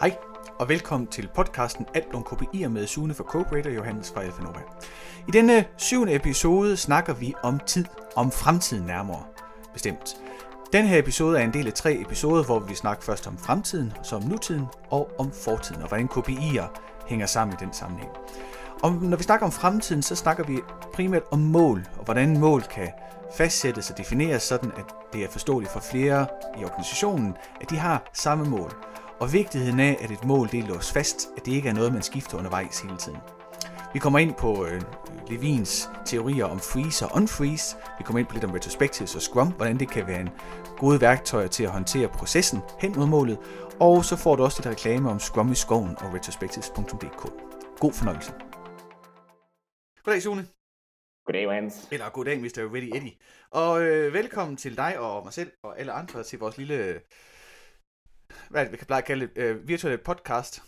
Hej, og velkommen til podcasten Alt om KPI'er med Sune for Co-Creator Johannes fra Alfanova. I denne syvende episode snakker vi om tid, om fremtiden nærmere bestemt. Den her episode er en del af tre episoder, hvor vi snakker først om fremtiden, så om nutiden og om fortiden, og hvordan KPI'er hænger sammen i den sammenhæng. Og når vi snakker om fremtiden, så snakker vi primært om mål, og hvordan mål kan fastsættes og defineres sådan, at det er forståeligt for flere i organisationen, at de har samme mål. Og vigtigheden af, at et mål det låst fast, at det ikke er noget, man skifter undervejs hele tiden. Vi kommer ind på øh, Levins teorier om freeze og unfreeze. Vi kommer ind på lidt om retrospectives og scrum, hvordan det kan være en gode værktøjer til at håndtere processen hen mod målet. Og så får du også lidt reklame om Scrum i skoven og retrospectives.dk. God fornøjelse. Goddag, Sune. Goddag, Johannes. Eller goddag, Mr. Ready Eddie. Og øh, velkommen til dig og mig selv og alle andre til vores lille, hvad vi kan pleje at kalde øh, virtuelle podcast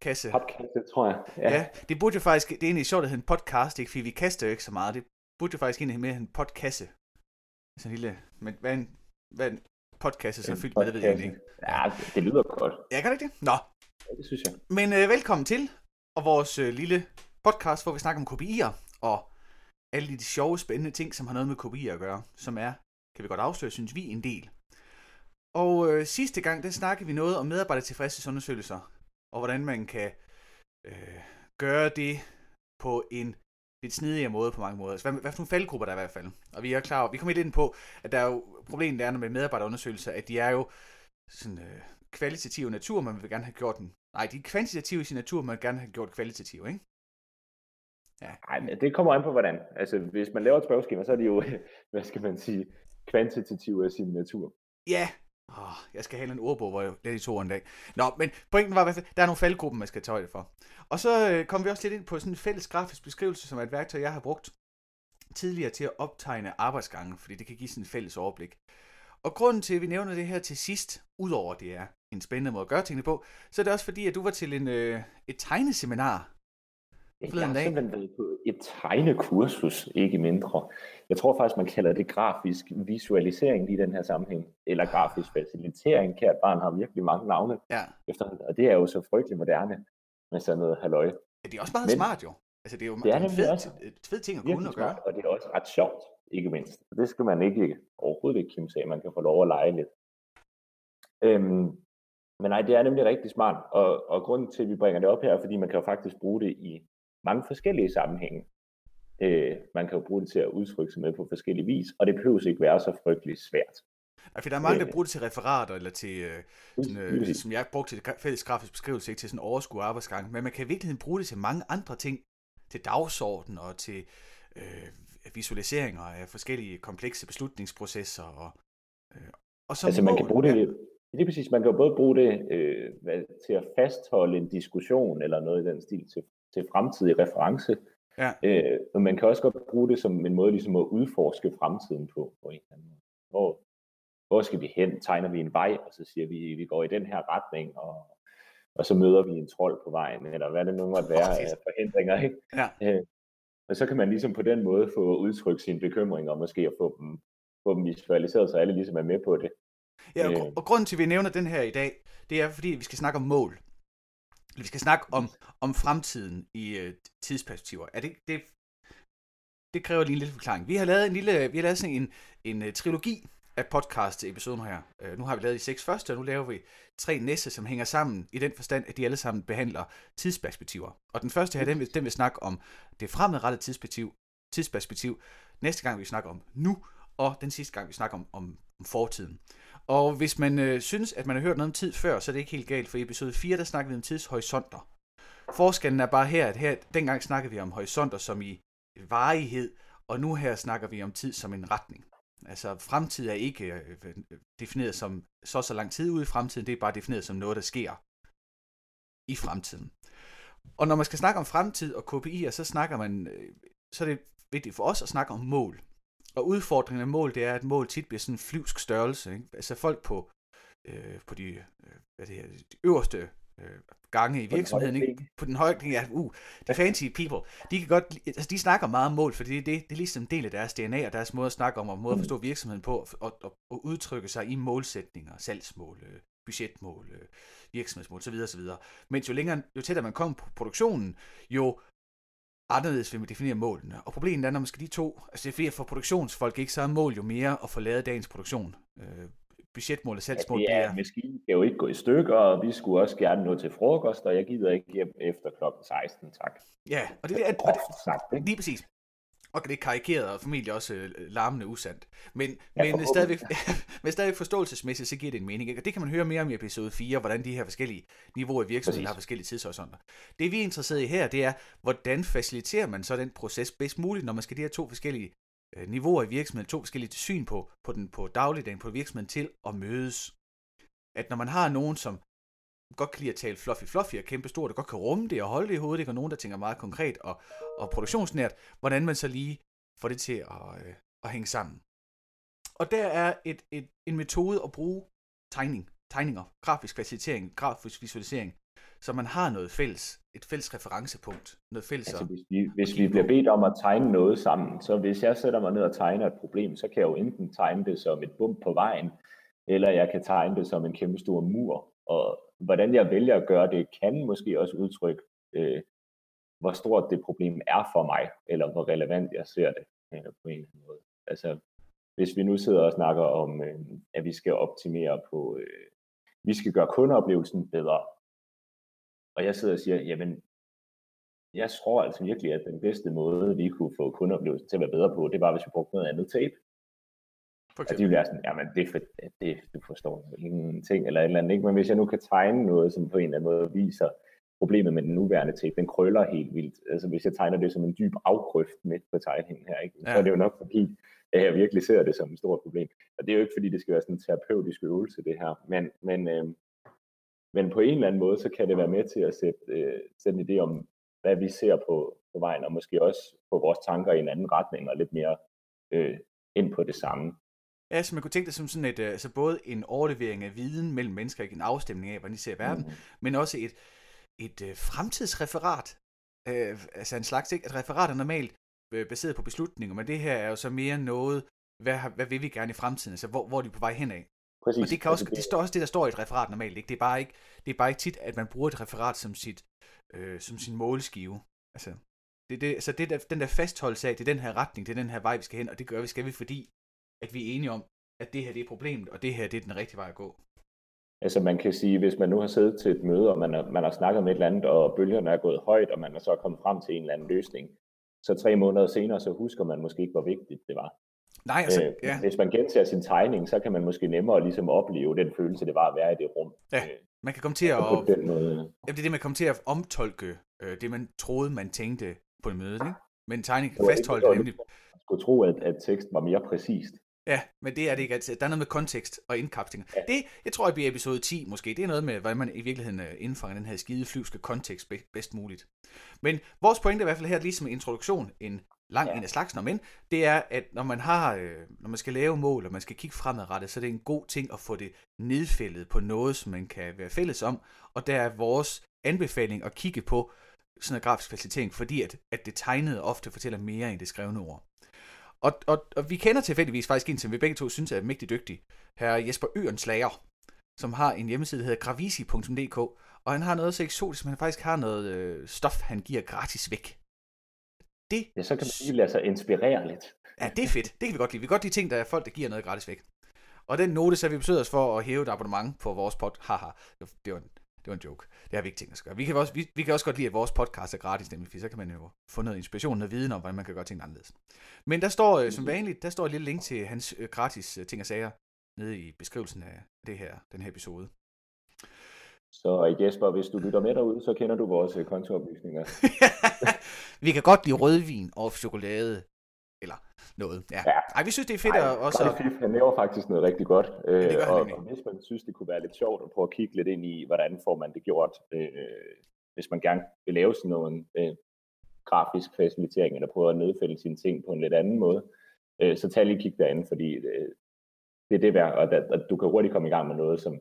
kasse. Podcast, tror jeg. Ja. ja. det burde jo faktisk, det er egentlig sjovt at hedde en podcast, ikke? fordi vi kaster jo ikke så meget. Det burde jo faktisk egentlig mere en podkasse. Altså en lille, men hvad er en, hvad er en podkasse så fyldt med, det ved jeg ikke. Ja, det, det lyder godt. Ja, kan det ikke det? Nå. Ja, det synes jeg. Men øh, velkommen til, og vores øh, lille podcast, hvor vi snakker om kopier og alle de sjove, spændende ting, som har noget med kopier at gøre, som er, kan vi godt afsløre, synes vi, en del. Og øh, sidste gang, der snakkede vi noget om medarbejdertilfredshedsundersøgelser, og hvordan man kan øh, gøre det på en lidt snedigere måde på mange måder. Altså, hvad, hvad for nogle faldgrupper der er i hvert fald. Og vi er klar vi kommer lidt ind på, at der er jo problemet der er med medarbejderundersøgelser, at de er jo sådan øh, kvalitative natur, man vil gerne have gjort den. Nej, de er kvantitative i sin natur, man vil gerne have gjort kvalitative, ikke? Ja. Ej, men det kommer an på hvordan. Altså, hvis man laver et spørgeskema, så er de jo, hvad skal man sige, kvantitative af sin natur. Ja, Oh, jeg skal have en ordbog, hvor jeg de to en dag. Nå, men pointen var, at der er nogle faldgrupper, man skal tage højde for. Og så øh, kom vi også lidt ind på sådan en fælles grafisk beskrivelse, som er et værktøj, jeg har brugt tidligere til at optegne arbejdsgangen, fordi det kan give sådan en fælles overblik. Og grunden til, at vi nævner det her til sidst, udover det er en spændende måde at gøre tingene på, så er det også fordi, at du var til en, øh, et tegneseminar jeg har simpelthen været på tegnekursus, ikke mindre. Jeg tror faktisk, man kalder det grafisk visualisering i den her sammenhæng. Eller grafisk facilitering. Kært barn har virkelig mange navne. Ja. Efter, og det er jo så frygtelig moderne med sådan noget halløj. Ja, det er også meget Men, smart jo. Altså, det er jo det er en fed, også, fed ting at kunne at gøre. Og det er også ret sjovt, ikke mindst. Det skal man ikke overhovedet ikke kimse af. Man kan få lov at lege lidt. Øhm, men nej, det er nemlig rigtig smart, og, og grunden til, at vi bringer det op her, er, fordi man kan jo faktisk bruge det i mange forskellige sammenhænge. Øh, man kan jo bruge det til at udtrykke sig med på forskellige vis, og det behøver ikke være så frygteligt svært. Ja, for der er mange, der øh. bruger det til referater, eller til, øh, sådan, øh, som jeg brugte til fælles grafisk beskrivelse, ikke til sådan overskud arbejdsgang, men man kan i virkeligheden bruge det til mange andre ting, til dagsorden og til øh, visualiseringer af forskellige komplekse beslutningsprocesser. Og, øh, og så altså man kan bruge det, ja. det er præcis, man kan jo både bruge det øh, til at fastholde en diskussion eller noget i den stil til til fremtidig reference. Ja. Øh, men man kan også godt bruge det som en måde ligesom at udforske fremtiden på, på en eller anden måde. Hvor, hvor skal vi hen? Tegner vi en vej, og så siger vi, vi går i den her retning, og, og så møder vi en trold på vejen, eller hvad det nu måtte være af forhindringer. Ikke? Ja. Øh, og så kan man ligesom på den måde få udtrykt sine bekymringer, og måske at få dem, få dem visualiseret, så alle ligesom er med på det. Ja, og, øh. og grunden til, at vi nævner den her i dag, det er, fordi vi skal snakke om mål. Vi skal snakke om, om fremtiden i øh, tidsperspektiver. Er det, det, det kræver lige en lille forklaring. Vi har lavet en lille, vi har lavet sådan en, en uh, trilogi af podcast-episoder her. Uh, nu har vi lavet de seks første, og nu laver vi tre næste, som hænger sammen i den forstand, at de alle sammen behandler tidsperspektiver. Og den første her, den vil, den vil snakke om det fremadrettede tidsperspektiv, tidsperspektiv. Næste gang vi snakker om nu, og den sidste gang vi snakker om, om, om fortiden. Og hvis man øh, synes, at man har hørt noget om tid før, så er det ikke helt galt, for i episode 4, der snakkede vi om tidshorisonter. Forskellen er bare her, at her, dengang snakkede vi om horisonter som i varighed, og nu her snakker vi om tid som en retning. Altså fremtid er ikke øh, øh defineret som så så lang tid ude i fremtiden, det er bare defineret som noget, der sker i fremtiden. Og når man skal snakke om fremtid og KPI'er, så snakker man, øh, så er det vigtigt for os at snakke om mål. Og udfordringen af mål, det er, at mål tit bliver sådan en flyvsk størrelse. Ikke? Altså folk på, øh, på de, øh, hvad det her, de øverste øh, gange i virksomheden, ikke? på den høje ja, uh, de fancy people, de kan godt, altså de snakker meget om mål, for det, det, det er ligesom en del af deres DNA og deres måde at snakke om, og måde at forstå virksomheden på, og, og, og udtrykke sig i målsætninger, salgsmål, øh, budgetmål, øh, virksomhedsmål osv. osv. Mens jo længere, jo tættere man kommer på produktionen, jo anderledes vil man definere målene. Og problemet er, når man skal de to, altså det er fordi, for produktionsfolk ikke så er mål jo mere at få lavet dagens produktion. Øh, budgetmål og salgsmål ja, det er, maskinen kan jo ikke gå i stykker, og vi skulle også gerne nå til frokost, og jeg gider ikke hjem efter klokken 16, tak. Ja, og det, det er, og det, sagt, ikke? lige præcis. Og det er karikeret og formentlig også øh, larmende usandt. Men, ja, men, stadigvæk, men stadigvæk forståelsesmæssigt, så giver det en mening. Ikke? Og det kan man høre mere om i episode 4, hvordan de her forskellige niveauer i virksomheden har forskellige tidshorisonter. Det vi er interesseret i her, det er, hvordan faciliterer man så den proces bedst muligt, når man skal de her to forskellige øh, niveauer i virksomheden, to forskellige syn på, på, den, på dagligdagen, på virksomheden til at mødes. At når man har nogen, som godt kan lide at tale fluffy fluffy og kæmpe stort, og godt kan rumme det og holde det i hovedet, ikke? og nogen, der tænker meget konkret og, og produktionsnært, hvordan man så lige får det til at, øh, at hænge sammen. Og der er et, et, en metode at bruge tegning, tegninger, grafisk facilitering, grafisk visualisering, så man har noget fælles, et fælles referencepunkt, noget fælles altså, hvis vi, hvis vi bliver bedt om at tegne noget sammen, så hvis jeg sætter mig ned og tegner et problem, så kan jeg jo enten tegne det som et bump på vejen, eller jeg kan tegne det som en kæmpe stor mur. Og hvordan jeg vælger at gøre det, kan måske også udtrykke, øh, hvor stort det problem er for mig, eller hvor relevant jeg ser det øh, på en eller anden måde. Altså, hvis vi nu sidder og snakker om, øh, at vi skal optimere på, øh, vi skal gøre kundeoplevelsen bedre, og jeg sidder og siger, jamen, jeg tror altså virkelig, at den bedste måde, vi kunne få kundeoplevelsen til at være bedre på, det var, hvis vi brugte noget andet tape. For og de vil være sådan, jamen det, for, det, du forstår ingenting, eller et eller andet, ikke? Men hvis jeg nu kan tegne noget, som på en eller anden måde viser problemet med den nuværende tape, den krøller helt vildt. Altså hvis jeg tegner det som en dyb afgrøft midt på tegningen her, ikke? Ja. så er det jo nok fordi, at jeg virkelig ser det som et stort problem. Og det er jo ikke fordi, det skal være sådan en terapeutisk øvelse, det her. Men, men, øh, men på en eller anden måde, så kan det være med til at sætte, øh, sætte en idé om, hvad vi ser på, på vejen, og måske også få vores tanker i en anden retning, og lidt mere øh, ind på det samme. Ja, så man kunne tænke det som sådan et, altså både en overlevering af viden mellem mennesker, ikke en afstemning af, hvordan de ser verden, mm. men også et, et uh, fremtidsreferat. Uh, altså en slags, ikke? At referat er normalt uh, baseret på beslutninger, men det her er jo så mere noget, hvad, hvad vil vi gerne i fremtiden, altså hvor, hvor er de på vej henad. Præcis. Og det, kan også, det står også det, der står i et referat normalt. Ikke? Det, er bare ikke, det er bare ikke tit, at man bruger et referat som, sit, øh, som sin målskive. Altså, det, det, så det der, den der fastholdelse af, det er den her retning, det er den her vej, vi skal hen, og det gør vi, skal vi, fordi at vi er enige om, at det her det er problemet, og det her det er den rigtige vej at gå. Altså man kan sige, hvis man nu har siddet til et møde, og man, er, man har snakket med et eller andet, og bølgerne er gået højt, og man er så kommet frem til en eller anden løsning, så tre måneder senere, så husker man måske ikke, hvor vigtigt det var. Nej, altså, øh, ja. Hvis man gentager sin tegning, så kan man måske nemmere ligesom opleve den følelse, det var at være i det rum. Ja, øh, man kan komme til at... På den måde. Ja, det er det, man kommer til at omtolke øh, det, man troede, man tænkte på et møde. Ikke? Men tegning kan fastholde det nemlig... Man skulle tro, at, at teksten var mere præcist. Ja, men det er det ikke altid. Der er noget med kontekst og indkapsling. Ja. Det, jeg tror, at bliver episode 10 måske. Det er noget med, hvordan man i virkeligheden øh, indfanger den her skide flyvske kontekst bedst muligt. Men vores pointe er i hvert fald her, ligesom en introduktion, en lang ja. en af slagsen men det er, at når man har, øh, når man skal lave mål, og man skal kigge fremadrettet, så er det en god ting at få det nedfældet på noget, som man kan være fælles om, og der er vores anbefaling at kigge på sådan en grafisk facilitering, fordi at, at det tegnede ofte fortæller mere end det skrevne ord. Og, og, og vi kender tilfældigvis faktisk en, som vi begge to synes er mægtig dygtig. Her Jesper Ørenslager, som har en hjemmeside, der hedder gravisi.dk, og han har noget så eksotisk, men han faktisk har noget øh, stof, han giver gratis væk. Det... Ja, så kan man lige lade sig inspirere lidt. Ja, det er fedt. Det kan vi godt lide. Vi kan godt lide ting, der er folk, der giver noget gratis væk. Og den note, så vi besøger os for at hæve et abonnement på vores pod. Haha, det var en, det var en joke. Det har vi ikke tænkt os at gøre. Vi kan, også, vi, vi kan også godt lide, at vores podcast er gratis, nemlig, for så kan man jo få noget inspiration, noget viden om, hvordan man kan gøre ting anderledes. Men der står, øh, som vanligt, der står et lille link til hans øh, gratis øh, ting og sager, nede i beskrivelsen af det her, den her episode. Så Jesper, hvis du lytter med derude, så kender du vores kontooplysninger. vi kan godt lide rødvin og chokolade, noget. Ja. ja. Ej, vi synes, det er fedt Ej, at også... Fif, han laver faktisk noget rigtig godt. Ja, det gør og, og hvis man synes, det kunne være lidt sjovt at prøve at kigge lidt ind i, hvordan får man det gjort, øh, hvis man gerne vil lave sådan noget øh, grafisk facilitering, eller prøve at nedfælde sine ting på en lidt anden måde, øh, så tag lige kig derinde, fordi øh, det er det værd, og at, at du kan hurtigt komme i gang med noget, som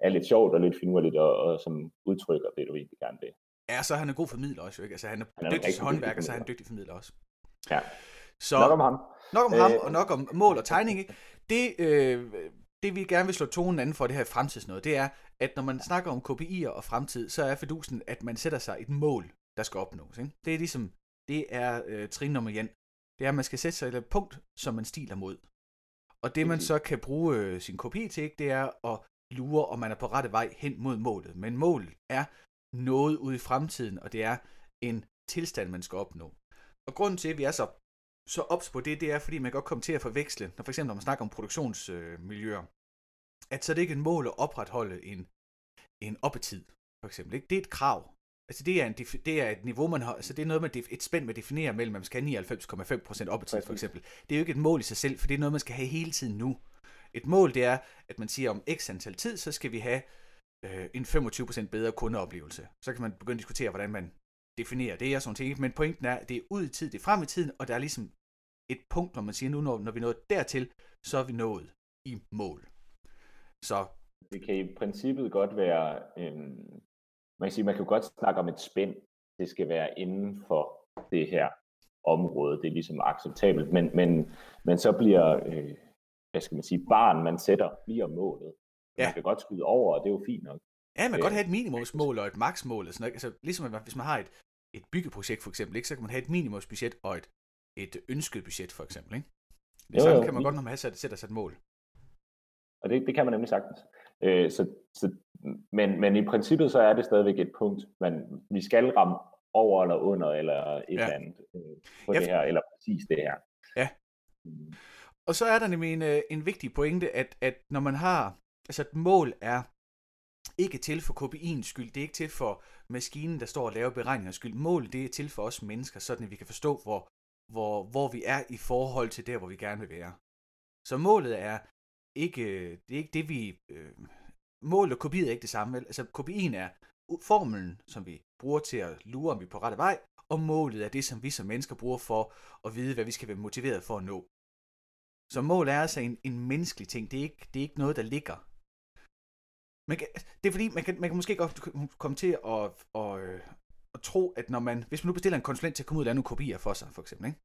er lidt sjovt og lidt finurligt, og, og som udtrykker det, du egentlig gerne vil. Ja, så er han en god formidler også, ikke? Altså, han er, han er dygtig håndværker, så er han en dygtig formidler også. Ja. Så, nok om ham. Nok om øh, ham, og nok om mål og tegning. Ikke? Det, øh, det vi gerne vil slå tonen anden for det her fremtidsnået, det er, at når man snakker om KPI'er og fremtid, så er fidusen, at man sætter sig et mål, der skal opnås. Ikke? Det er ligesom, det er øh, trin nummer 1. Det er, at man skal sætte sig et punkt, som man stiler mod. Og det man så kan bruge øh, sin KPI til, det er at lure, om man er på rette vej hen mod målet. Men målet er noget ude i fremtiden, og det er en tilstand, man skal opnå. Og grunden til, at vi er så, så ops på det, det er, fordi man kan godt komme til at forveksle, når for eksempel når man snakker om produktionsmiljøer, øh, at så er det ikke et mål at opretholde en, en oppetid, for eksempel. Ikke? Det er et krav. Altså det er, en, det er et niveau, man har, altså det er noget, man, et spænd, man definerer mellem, at man skal have 99,5% oppetid, for eksempel. Det er jo ikke et mål i sig selv, for det er noget, man skal have hele tiden nu. Et mål, det er, at man siger, om x antal tid, så skal vi have øh, en 25% bedre kundeoplevelse. Så kan man begynde at diskutere, hvordan man definerer det og sådan ting. Men pointen er, at det er ud i tid, det er frem i tiden, og der er ligesom et punkt, når man siger, nu når, når vi nåede dertil, så er vi nået i mål. Så det kan i princippet godt være, øhm, man kan sige, man kan godt snakke om et spænd. Det skal være inden for det her område, det er ligesom acceptabelt, men, men, men så bliver, øh, hvad skal man sige, barn, man sætter, bliver målet. Ja. Man kan godt skyde over, og det er jo fint nok. Ja, man kan øh, godt have et minimumsmål og et maksmål. Og sådan noget. Altså, ligesom hvis man har et, et byggeprojekt for eksempel, ikke, så kan man have et minimumsbudget og et, et ønsket budget for eksempel. Ikke? Det jo, samme jo. kan man godt, når man sætter sig et mål. Og det, det kan man nemlig sagtens. Øh, så, så, men, men i princippet så er det stadigvæk et punkt, man, vi skal ramme over eller under, eller et ja. eller andet øh, på ja. det her, eller præcis det her. Ja. Mm. Og så er der nemlig en, øh, en vigtig pointe, at, at når man har, altså et mål er ikke til for KPI'ens skyld, det er ikke til for maskinen, der står og laver beregninger skyld. Målet det er til for os mennesker, sådan at vi kan forstå, hvor, hvor, hvor vi er i forhold til der, hvor vi gerne vil være. Så målet er ikke, det er ikke det, vi... Øh, målet og kopiet er ikke det samme, vel? Altså, KPI'en er formelen, som vi bruger til at lure, om vi er på rette vej, og målet er det, som vi som mennesker bruger for at vide, hvad vi skal være motiveret for at nå. Så mål er altså en, en menneskelig ting. Det er, ikke, det er ikke noget, der ligger. Man kan, det er fordi, man kan, man kan måske godt komme til at, at, at, øh, at tro, at når man, hvis man nu bestiller en konsulent til at komme ud og lave nogle kopier for sig, for eksempel, ikke?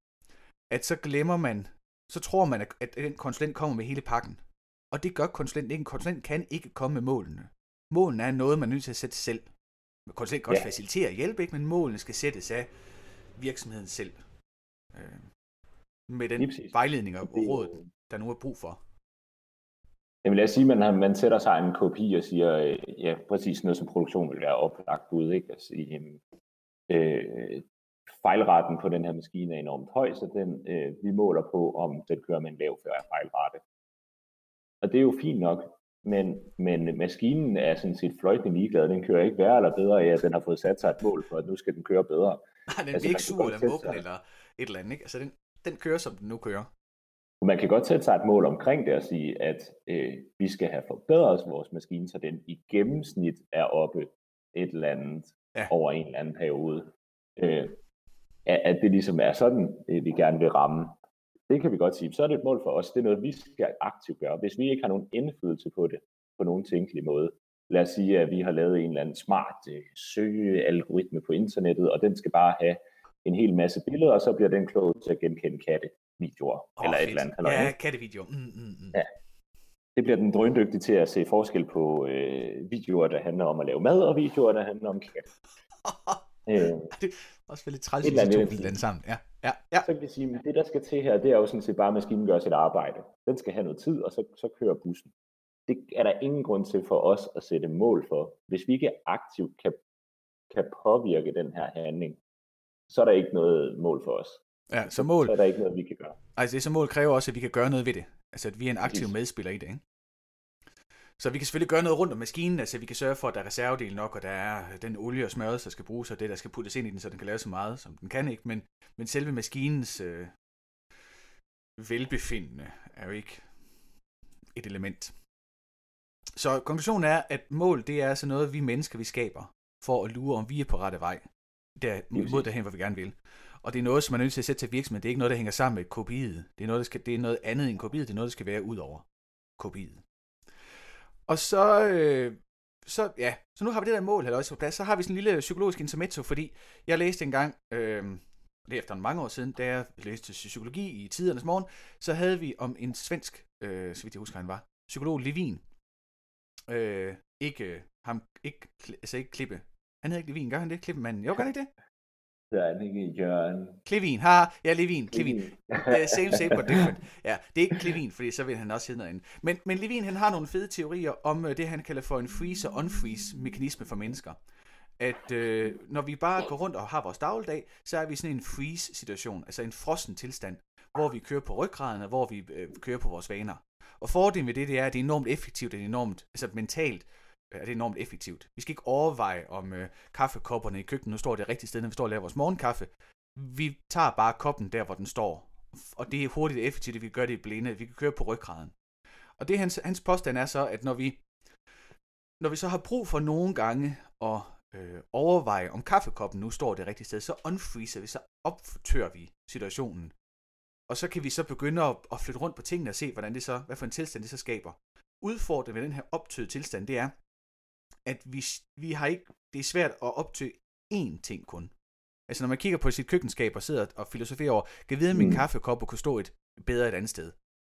at så glemmer man, så tror man, at, at den konsulent kommer med hele pakken. Og det gør konsulenten ikke. En konsulent kan ikke komme med målene. Målene er noget, man er nødt til at sætte selv. Men konsulent kan også ja. facilitere og hjælpe, ikke? men målene skal sættes af virksomheden selv. Øh, med den vejledning og råd, der nu er brug for. Jamen lad os sige, at man, man sætter sig en kopi og siger, øh, ja, præcis noget som produktion vil være oplagt bud, ikke? Altså, øh, fejlraten på den her maskine er enormt høj, så den, øh, vi måler på, om den kører med en lav fejlrate. Og det er jo fint nok, men, men maskinen er sådan set fløjtende ligeglad. Den kører ikke værre eller bedre af, at den har fået sat sig et mål for, at nu skal den køre bedre. Nej, den altså, ikke sur eller mukken eller et eller andet. Ikke? Altså, den, den kører, som den nu kører. Man kan godt sætte sig et mål omkring det og sige, at øh, vi skal have forbedret vores maskine, så den i gennemsnit er oppe et eller andet ja. over en eller anden periode. Øh, at det ligesom er sådan, øh, vi gerne vil ramme. Det kan vi godt sige. Så er det et mål for os. Det er noget, vi skal aktivt gøre. Hvis vi ikke har nogen indflydelse på det, på nogen tænkelig måde. Lad os sige, at vi har lavet en eller anden smart øh, søgealgoritme på internettet, og den skal bare have en hel masse billeder, og så bliver den klog til at genkende kattevideoer, oh, eller fedt. et eller andet. Eller ja, kattevideoer. Mm, mm, mm. Ja. Det bliver den drøndygtig til at se forskel på øh, videoer, der handler om at lave mad, og videoer, der handler om kat. øh, det er også lidt træls, hvis den sammen. Ja. Ja, ja. Så kan vi sige, at det der skal til her, det er jo sådan set bare, at maskinen gør sit arbejde. Den skal have noget tid, og så, så kører bussen. Det er der ingen grund til for os at sætte mål for. Hvis vi ikke aktivt kan, kan påvirke den her handling, så er der ikke noget mål for os. Ja, så mål... Så er der ikke noget, vi kan gøre. Altså, det så mål kræver også, at vi kan gøre noget ved det. Altså, at vi er en aktiv medspiller i det, ikke? Så vi kan selvfølgelig gøre noget rundt om maskinen, altså vi kan sørge for, at der er reservedel nok, og der er den olie og smør, der skal bruges, og det, der skal puttes ind i den, så den kan lave så meget, som den kan ikke. Men, men selve maskinens øh, velbefindende er jo ikke et element. Så konklusionen er, at mål, det er altså noget, vi mennesker, vi skaber, for at lure, om vi er på rette vej, der, mod derhen, hvor vi gerne vil. Og det er noget, som man er nødt til at sætte til virksomheden. Det er ikke noget, der hænger sammen med kopiet. Det er noget, der skal, det er noget andet end kopiet. Det er noget, der skal være ud over kopiet. Og så, øh, så, ja, så nu har vi det der mål her også på plads. Så har vi sådan en lille psykologisk intermezzo, fordi jeg læste engang, øh, det er efter mange år siden, da jeg læste psykologi i tidernes morgen, så havde vi om en svensk, øh, så vidt jeg husker han var, psykolog Levin. Øh, ikke, øh, ham, ikke, altså ikke Klippe. Han hedder ikke Levin, gør han det? Klippemanden. Jo, gør han ikke det? Er ikke Jørgen. Klevin, ha, ja, Levin, Klevin. Uh, same, same, but different. Ja, det er ikke Klevin, fordi så vil han også hedde noget andet. Men, men Levin, han har nogle fede teorier om uh, det, han kalder for en freeze og unfreeze mekanisme for mennesker. At uh, når vi bare går rundt og har vores dagligdag, så er vi sådan en freeze situation, altså en frossen tilstand, hvor vi kører på ryggraden, og hvor vi uh, kører på vores vaner. Og fordelen ved det, det er, at det er enormt effektivt, det er enormt, altså mentalt, Øh, er det enormt effektivt. Vi skal ikke overveje, om øh, kaffekopperne i køkkenet nu står det rigtige sted, når vi står og laver vores morgenkaffe. Vi tager bare koppen der, hvor den står. Og det er hurtigt og effektivt, at vi gør det i blinde. Vi kan køre på ryggraden. Og det hans, hans påstand er så, at når vi, når vi så har brug for nogle gange at øh, overveje, om kaffekoppen nu står det rigtige sted, så unfreezer vi, så optør vi situationen. Og så kan vi så begynde at, at flytte rundt på tingene og se, hvordan det så, hvad for en tilstand det så skaber. Udfordringen ved den her optøede tilstand, det er, at vi, vi har ikke, det er svært at optøge én ting kun. Altså når man kigger på sit køkkenskab og sidder og filosoferer over, kan vide, at min mm. kaffekop kunne stå et bedre et andet sted.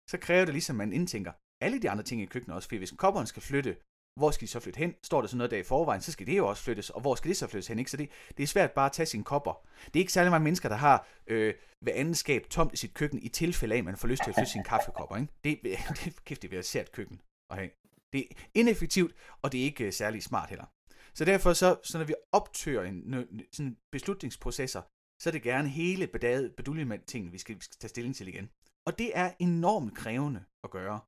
Så kræver det ligesom, at man indtænker alle de andre ting i køkkenet også, for hvis kopperne skal flytte, hvor skal de så flytte hen? Står der sådan noget der i forvejen, så skal det jo også flyttes, og hvor skal det så flyttes hen? Ikke? Så det, det er svært bare at tage sine kopper. Det er ikke særlig mange mennesker, der har øh, hver anden skab tomt i sit køkken, i tilfælde af, at man får lyst til at flytte sine kaffekopper. Ikke? Det, det, kæft, det bliver et sært køkken at have. Det er ineffektivt, og det er ikke uh, særlig smart heller. Så derfor, så, så når vi optører en, sådan beslutningsprocesser, så er det gerne hele beduljen ting, vi skal, vi skal tage stilling til igen. Og det er enormt krævende at gøre.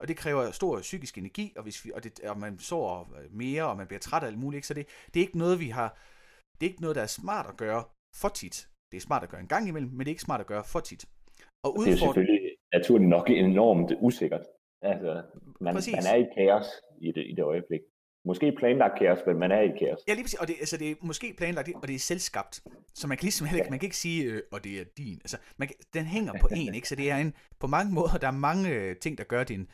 Og det kræver stor psykisk energi, og, hvis vi, og, det, og man sover mere, og man bliver træt af alt muligt. Ikke? Så det, det er ikke noget, vi har, det er ikke noget, der er smart at gøre for tit. Det er smart at gøre en gang imellem, men det er ikke smart at gøre for tit. Og det er selvfølgelig naturligt nok enormt usikkert. Altså, man, man er i kaos i det, i det øjeblik. Måske planlagt kaos, men man er i kaos. Ja, lige præcis. Og det, altså, det er måske planlagt, og det er selvskabt. Så man kan ligesom heller ikke, man kan ikke sige, øh, og det er din. Altså, man, den hænger på en, ikke? Så det er en, på mange måder, der er mange øh, ting, der gør en,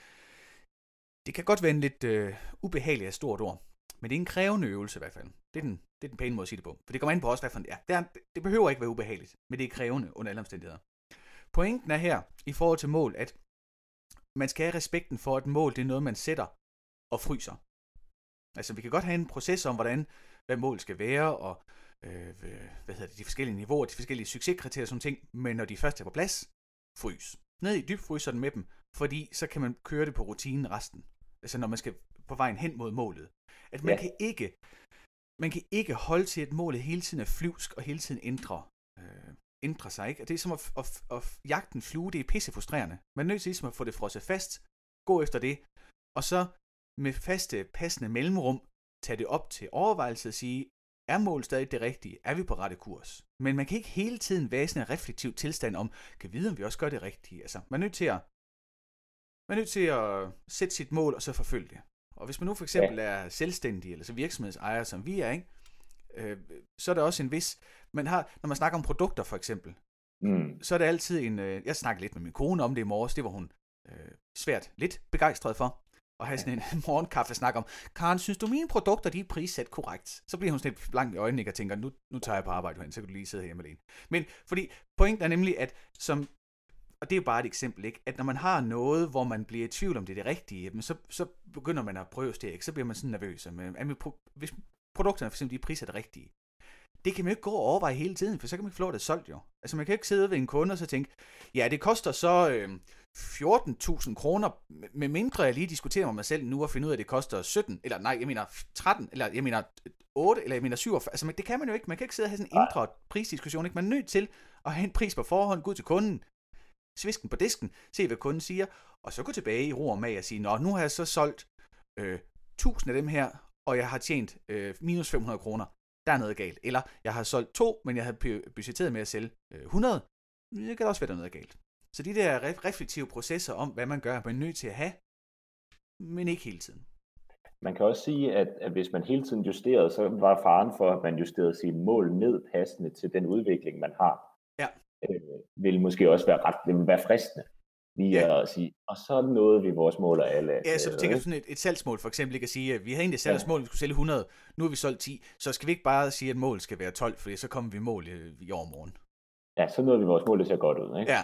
det kan godt være en lidt øh, ubehagelig af stort ord. Men det er en krævende øvelse i hvert fald. Det er den, det er den pæne måde at sige det på. For det kommer ind på også, hvad for en det er. Det, er, det behøver ikke være ubehageligt, men det er krævende under alle omstændigheder. Pointen er her, i forhold til mål, at man skal have respekten for, at mål det er noget, man sætter og fryser. Altså, vi kan godt have en proces om, hvordan, hvad mål skal være, og øh, hvad hedder det, de forskellige niveauer, de forskellige succeskriterier og sådan ting, men når de først er på plads, frys. Ned i dybfryseren med dem, fordi så kan man køre det på rutinen resten. Altså, når man skal på vejen hen mod målet. At man ja. kan ikke man kan ikke holde til, at målet hele tiden er flyvsk og hele tiden ændre, øh, ændre sig. Ikke? Og det er som at, at, at jagte en flue, det er pisse frustrerende. Man er nødt til ligesom at få det frosset fast, gå efter det, og så med faste, passende mellemrum, tage det op til overvejelse og sige, er målet stadig det rigtige? Er vi på rette kurs? Men man kan ikke hele tiden være sådan en reflektiv tilstand om, kan vide, om vi også gør det rigtige. Altså, man er nødt til at, man er nødt til at sætte sit mål og så forfølge det. Og hvis man nu for eksempel er selvstændig, eller så virksomhedsejer, som vi er, ikke? Øh, så er der også en vis... Man har, når man snakker om produkter for eksempel, mm. så er det altid en... Øh, jeg snakkede lidt med min kone om det i morges, det var hun øh, svært lidt begejstret for at have sådan en morgenkaffe snak om, Karen, synes du mine produkter, de er prissat korrekt? Så bliver hun sådan lidt blank i øjnene og tænker, nu, nu tager jeg på arbejde hen, så kan du lige sidde hjemme alene. Men fordi pointen er nemlig, at som og det er jo bare et eksempel, ikke? at når man har noget, hvor man bliver i tvivl om det er det rigtige, så, så begynder man at prøve ikke? så bliver man sådan nervøs. Men, hvis produkterne for eksempel de er prissat rigtige, det kan man jo ikke gå og overveje hele tiden, for så kan man ikke få det solgt jo. Altså man kan ikke sidde ved en kunde og så tænke, ja det koster så øh, 14.000 kroner, med mindre jeg lige diskuterer med mig selv nu og finde ud af, at det koster 17, eller nej, jeg mener 13, eller jeg mener 8, eller jeg mener 47. Altså det kan man jo ikke, man kan ikke sidde og have sådan en indre prisdiskussion, ikke? Man er nødt til at have en pris på forhånd, gå ud til kunden, svisken på disken, se hvad kunden siger, og så gå tilbage i ro og mag og sige, nå, nu har jeg så solgt øh, 1000 af dem her, og jeg har tjent øh, minus 500 kroner. Der er noget galt. Eller jeg har solgt to, men jeg har budgetteret med at sælge øh, 100. Det kan også være, der er noget galt. Så de der reflektive processer om, hvad man gør, er man nødt til at have, men ikke hele tiden. Man kan også sige, at, at hvis man hele tiden justerede, så var faren for, at man justerede sine mål ned passende til den udvikling, man har. Ja øh, vil måske også være ret vil være fristende lige ja. at sige, og så nåede vi vores mål af alle. Ja, så du tænker sådan et, et salgsmål for eksempel, ikke at sige, at vi har egentlig sat os mål, vi skulle sælge 100, nu har vi solgt 10, så skal vi ikke bare sige, at målet skal være 12, for så kommer vi mål i, i overmorgen. Ja, så nåede vi vores mål, det ser godt ud, ikke? Ja,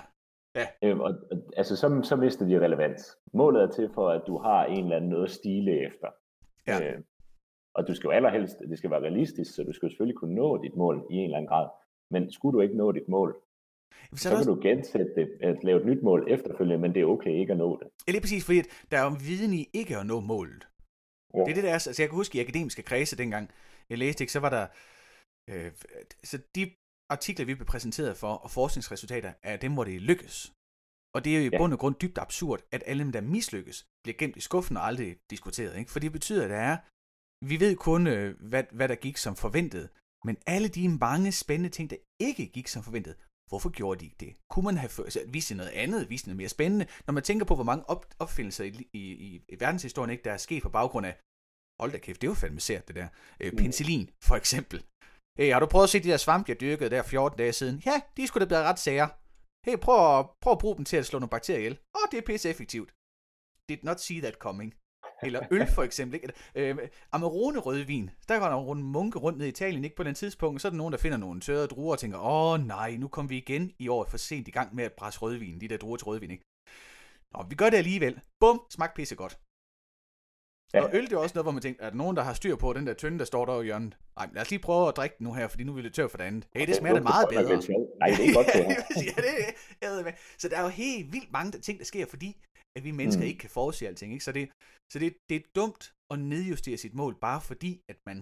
Ja. Øhm, og, og, altså, så, så mister de relevans. Målet er til for, at du har en eller anden noget at stile efter. Ja. Øh, og du skal jo allerhelst, det skal være realistisk, så du skal jo selvfølgelig kunne nå dit mål i en eller anden grad. Men skulle du ikke nå dit mål, Så, så der kan også, du gensætte det, at lave et nyt mål efterfølgende, men det er okay ikke at nå det. ja, lige præcis, fordi der er jo en viden i ikke at nå målet. Ja. Det er det, der er. Altså, jeg kan huske i akademiske kredse dengang, jeg læste ikke, så var der... Øh, så de artikler, vi blev præsenteret for, og forskningsresultater, er dem, hvor det lykkes. Og det er jo i Ja. bund og grund dybt absurd, at alle dem, der mislykkes, bliver gemt i skuffen og aldrig diskuteret. Ikke? For det betyder, at der er... Vi ved kun, øh, hvad, hvad der gik som forventet, men alle de mange spændende ting, der ikke gik som forventet, hvorfor gjorde de ikke det? Kunne man have altså, vist noget andet, vist noget mere spændende? Når man tænker på, hvor mange op, opfindelser i, i, i, i verdenshistorien, ikke, der er sket på baggrund af, hold da kæft, det var fandme sært det der, øh, penicillin for eksempel. Hey, har du prøvet at se de der svamp, jeg dyrkede der 14 dage siden? Ja, de skulle da blive ret sære. Hey, prøv at, prøv at bruge dem til at slå nogle bakterier ihjel. Åh, oh, det er pisse effektivt. Did not see that coming. Eller øl for eksempel. Ikke? Øh, Amarone rødvin. Der går der rundt munke rundt ned i Italien, ikke på den tidspunkt. Så er der nogen, der finder nogle tørrede druer og tænker, åh nej, nu kom vi igen i år for sent i gang med at presse rødvin. De der druer til rødvin, ikke? Nå, vi gør det alligevel. Bum, smag pisse godt. Ja. Og øl, det er også noget, hvor man tænker, er der nogen, der har styr på den der tynde, der står der i hjørnet? Nej, lad os lige prøve at drikke den nu her, fordi nu er vi lidt tør for det andet. Hey, det smager da meget bedre. Nej, det er godt det ja, det er. Så der er jo helt vildt mange ting, der sker, fordi at vi mennesker mm. Ikke kan forudse alting. Ikke? Så, det, så det, det er dumt at nedjustere sit mål, bare fordi, at man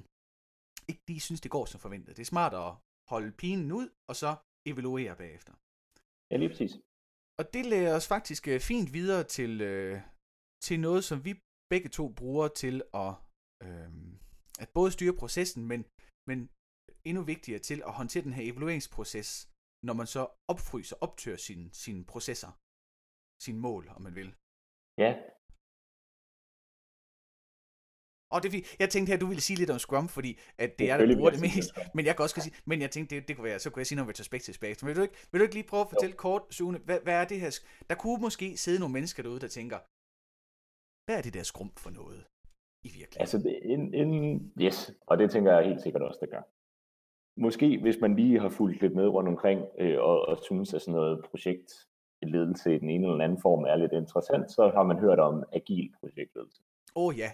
ikke lige synes, det går som forventet. Det er smart at holde pinen ud, og så evaluere bagefter. Ja, lige præcis. Og det lærer os faktisk øh, fint videre til, øh, til noget, som vi begge to bruger til at, øh, at både styre processen, men, men endnu vigtigere til at håndtere den her evalueringsproces, når man så opfryser, optør sine, sine processer, sine mål, om man vil. Ja, Og det er fordi, jeg tænkte her, du ville sige lidt om Scrum, fordi at det er der bruger det mest. Men jeg kan også sige, men jeg tænkte, det, det kunne være, så kunne jeg sige noget retrospektivt bagefter. Men vil du ikke, vil du ikke lige prøve at fortælle kort, Sune, hvad, hvad er det her? Der kunne måske sidde nogle mennesker derude, der tænker, hvad er det der Scrum for noget i virkeligheden? altså det, en, en, yes, og det tænker jeg helt sikkert også, det gør. Måske hvis man lige har fulgt lidt med rundt omkring, øh, og, og synes, at sådan noget projekt ledelse i den ene eller anden form er lidt interessant, så har man hørt om agil projektledelse. Åh oh, ja,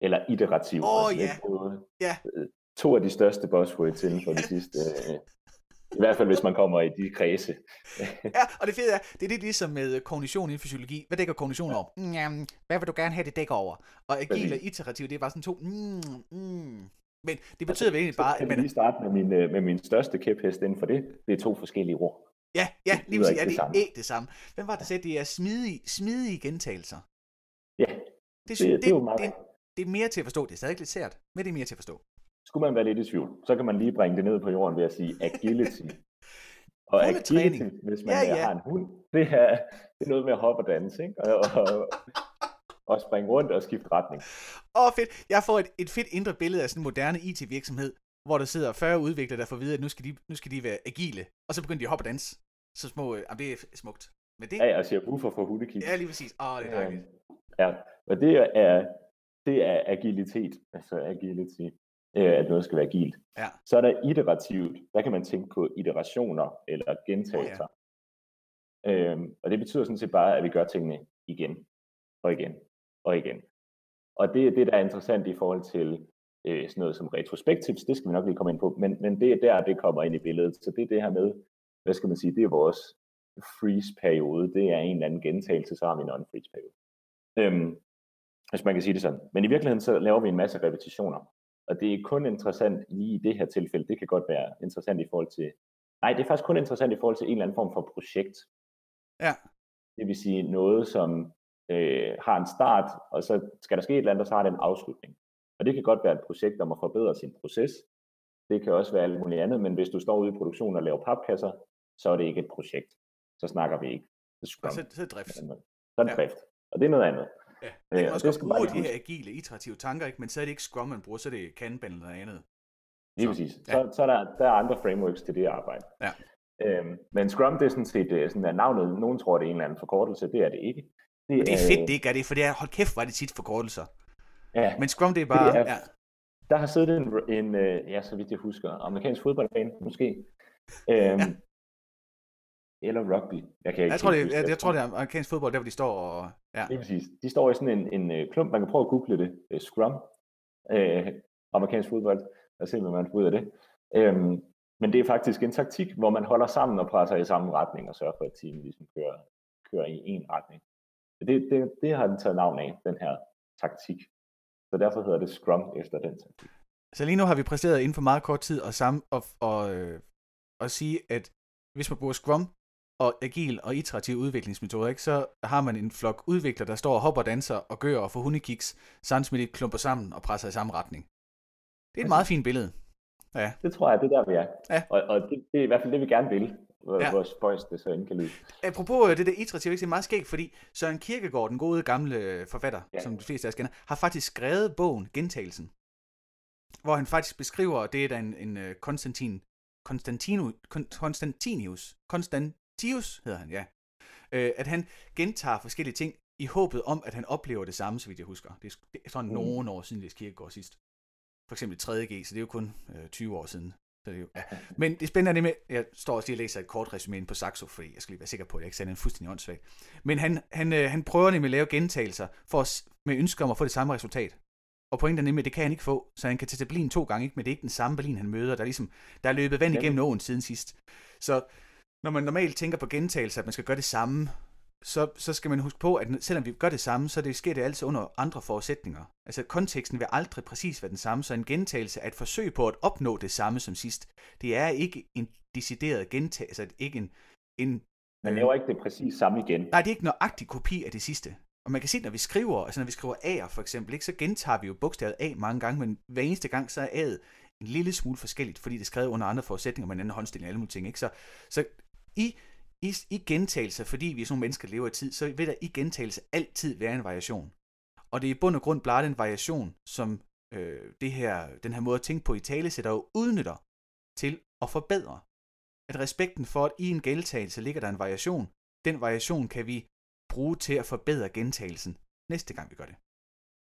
Eller iterativ. Åh, altså, det ja. Ja. øh, To af de største buzzwords inden for de sidste, øh, i hvert fald hvis man kommer i de kredse. ja, og det fede er, det er lidt ligesom med kognition inden for psykologi. Hvad dækker kognition over? Mm, hvad vil du gerne have, det dækker over? Og agil og iterativ, det er bare sådan to, mm, mm. Men det betyder vel egentlig bare, Så at kan man, jeg lige starte med min, øh, med min største kæphest inden for det. Det er to forskellige ord. Ja, ja, lige præcis, ja, det er ikke det samme. Hvem var det, der sagde, det er smidige, smidige gentagelser? Ja, Det, det, det, det er jo meget det, det, er mere til at forstå. Det er stadig lidt sært, men det er mere til at forstå. Skulle man være lidt i tvivl, så kan man lige bringe det ned på jorden ved at sige agility. Og agility, hvis man Ja, ja, har en hund, det er, det er noget med at hoppe og danse, ikke? Og, og, og springe rundt og skifte retning. Åh, fedt. Jeg får et, et fedt indre billede af sådan en moderne IT-virksomhed, hvor der sidder 40 udviklere, der får at vide, at nu skal de, nu skal de være agile. Og så begynder de at hoppe og danse. Så små, øh, jamen, det er smukt. Men det, Ja, og siger buffer for hundekig. ja, lige præcis. Åh, det er dejligt. Ja, og det er, det er agilitet, altså agility, øh, at noget skal være agilt. Ja. Så er der iterativt, der kan man tænke på iterationer eller gentagelser. øhm, og det betyder sådan set bare, at vi gør tingene igen og igen og igen. Og det er det, der er interessant i forhold til øh, sådan noget som retrospektivs, det skal vi nok lige komme ind på, men, men det er der, det kommer ind i billedet. Så det er det her med, hvad skal man sige, det er vores freeze-periode, det er en eller anden gentagelse, så har vi en non-freeze-periode. Øhm, hvis man kan sige det sådan. Men i virkeligheden så laver vi en masse repetitioner. Og det er kun interessant lige i det her tilfælde. Det kan godt være interessant i forhold til... Nej, det er faktisk kun interessant i forhold til en eller anden form for projekt. Ja. Det vil sige noget, som øh, har en start, og så skal der ske et eller andet, og så har det en afslutning. Og det kan godt være et projekt om at forbedre sin proces. Det kan også være alt muligt andet, men hvis du står ude i produktionen og laver papkasser, så er det ikke et projekt. Så snakker vi ikke. Det er Scrum. så, så er det drift. Så er det Ja. drift. Og det er noget andet. Ja. Øh, Jeg kan og også det godt man bruge de her agile, iterative tanker, ikke? men så er det ikke Scrum, man bruger, så er det Kanban eller noget andet. Lige Så, præcis. ja. Så, så er der, der er andre frameworks til det arbejde. Ja. Øhm, men Scrum, det er sådan set øh, sådan, at navnet, nogen tror, det er en eller anden forkortelse, det er det ikke. Og det er fedt, det ikke er det, for det er, hold kæft, er det tit forkortelser. Ja, Men Scrum, det er bare, er- ja, der har siddet en, en øh, ja, så vidt jeg husker, amerikansk fodboldbane, måske. Øhm, Ja. eller rugby. Jeg, kan ikke jeg, tror, det, jeg, jeg tror, det er amerikansk fodbold, der hvor de står og... Ja. Er præcis. De står i sådan en, en øh, klump, man kan prøve at google det, uh, scrum, uh, amerikansk fodbold, og se, hvad man får ud af det. Um, men det er faktisk en taktik, hvor man holder sammen og presser i samme retning, og sørger for, at teamet ligesom kører, kører i en retning. Det, det, det har den taget navn af, den her taktik. Så derfor hedder det Scrum efter den taktik. Så lige nu har vi præsteret inden for meget kort tid og, sammen, og, og, øh, og sige, at hvis man bruger Scrum og agil og iterativ udviklingsmetoder, ikke, så har man en flok udviklere, der står og hopper, danser og gør og får hundekiks, samtidig klumper sammen og presser i samme retning. Det er et meget fint billede. Ja. Det tror jeg, det er der, vi er. Ja. Og, og det, det er i hvert fald det, vi gerne vil ja. vores spøjs det så kan lyde. Apropos øh, det der iterative, det er meget skægt, fordi Søren Kierkegaard, den gode gamle øh, forfatter, ja. som de fleste af os kender, har faktisk skrevet bogen Gentagelsen, hvor han faktisk beskriver, det er der en, en øh, Konstantin, Konstantinu, Konstantinius, Konstantius hedder han, ja, at han gentager forskellige ting i håbet om, at han oplever det samme, så vidt jeg husker. Det er sådan mm. nogle år siden, det Kierkegaard sidst. For eksempel 3.G, så det er jo kun øh, 20 år siden. Så det jo, ja. Men det spændende med, jeg står også lige og læser et kort resume på Saxo, fordi jeg skal lige være sikker på, at jeg ikke sender en fuldstændig åndssvagt. Men han, han, øh, han prøver nemlig at lave gentagelser for at, med ønsker om at få det samme resultat. Og pointen er nemlig, at det kan han ikke få, så han kan tage Berlin to gange, ikke? men det er ikke den samme Berlin, han møder. Der er, ligesom, der er løbet vand igennem åen siden sidst. Så når man normalt tænker på gentagelser, at man skal gøre det samme, så, så skal man huske på, at selvom vi gør det samme, så det sker det altid under andre forudsætninger. Altså konteksten vil aldrig præcis være den samme, så en gentagelse er et forsøg på at opnå det samme som sidst. Det er ikke en decideret gentagelse, altså ikke en... en man laver ikke det præcis samme igen. Nej, det er ikke nøjagtig kopi af det sidste. Og man kan se, når vi skriver, altså når vi skriver A'er for eksempel, ikke, så gentager vi jo bogstavet A mange gange, men hver eneste gang, så er A'et en lille smule forskelligt, fordi det er skrevet under andre forudsætninger, med en anden håndstilling og alle mulige ting. Ikke? Så, så i i, i gentagelse, fordi vi er sådan nogle mennesker, der lever i tid, så vil der i gentagelse altid være en variation. Og det er i bund og grund blot en variation, som øh, det her, den her måde at tænke på i tale sætter jo udnytter til at forbedre. At respekten for, at i en gentagelse ligger der en variation, den variation kan vi bruge til at forbedre gentagelsen næste gang vi gør det.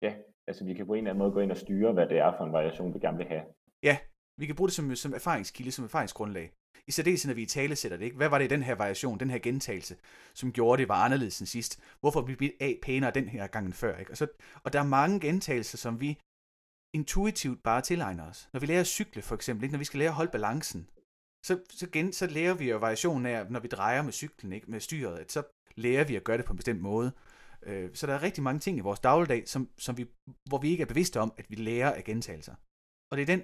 Ja, altså vi kan på en eller anden måde gå ind og styre, hvad det er for en variation, vi gerne vil have. Ja, vi kan bruge det som, som erfaringskilde, som erfaringsgrundlag. I særdeleshed, når vi i tale sætter det, ikke? Hvad var det i den her variation, den her gentagelse, som gjorde det var anderledes end sidst? Hvorfor blev vi A pænere den her gang før? Ikke? Og, så, og der er mange gentagelser, som vi intuitivt bare tilegner os. Når vi lærer at cykle for eksempel, ikke? når vi skal lære at holde balancen, så, så, gen, så lærer vi jo variationen af, når vi drejer med cyklen, ikke? med styret, at så lærer vi at gøre det på en bestemt måde. Øh, så der er rigtig mange ting i vores dagligdag, som, som vi, hvor vi ikke er bevidste om, at vi lærer af gentagelser. Og det er den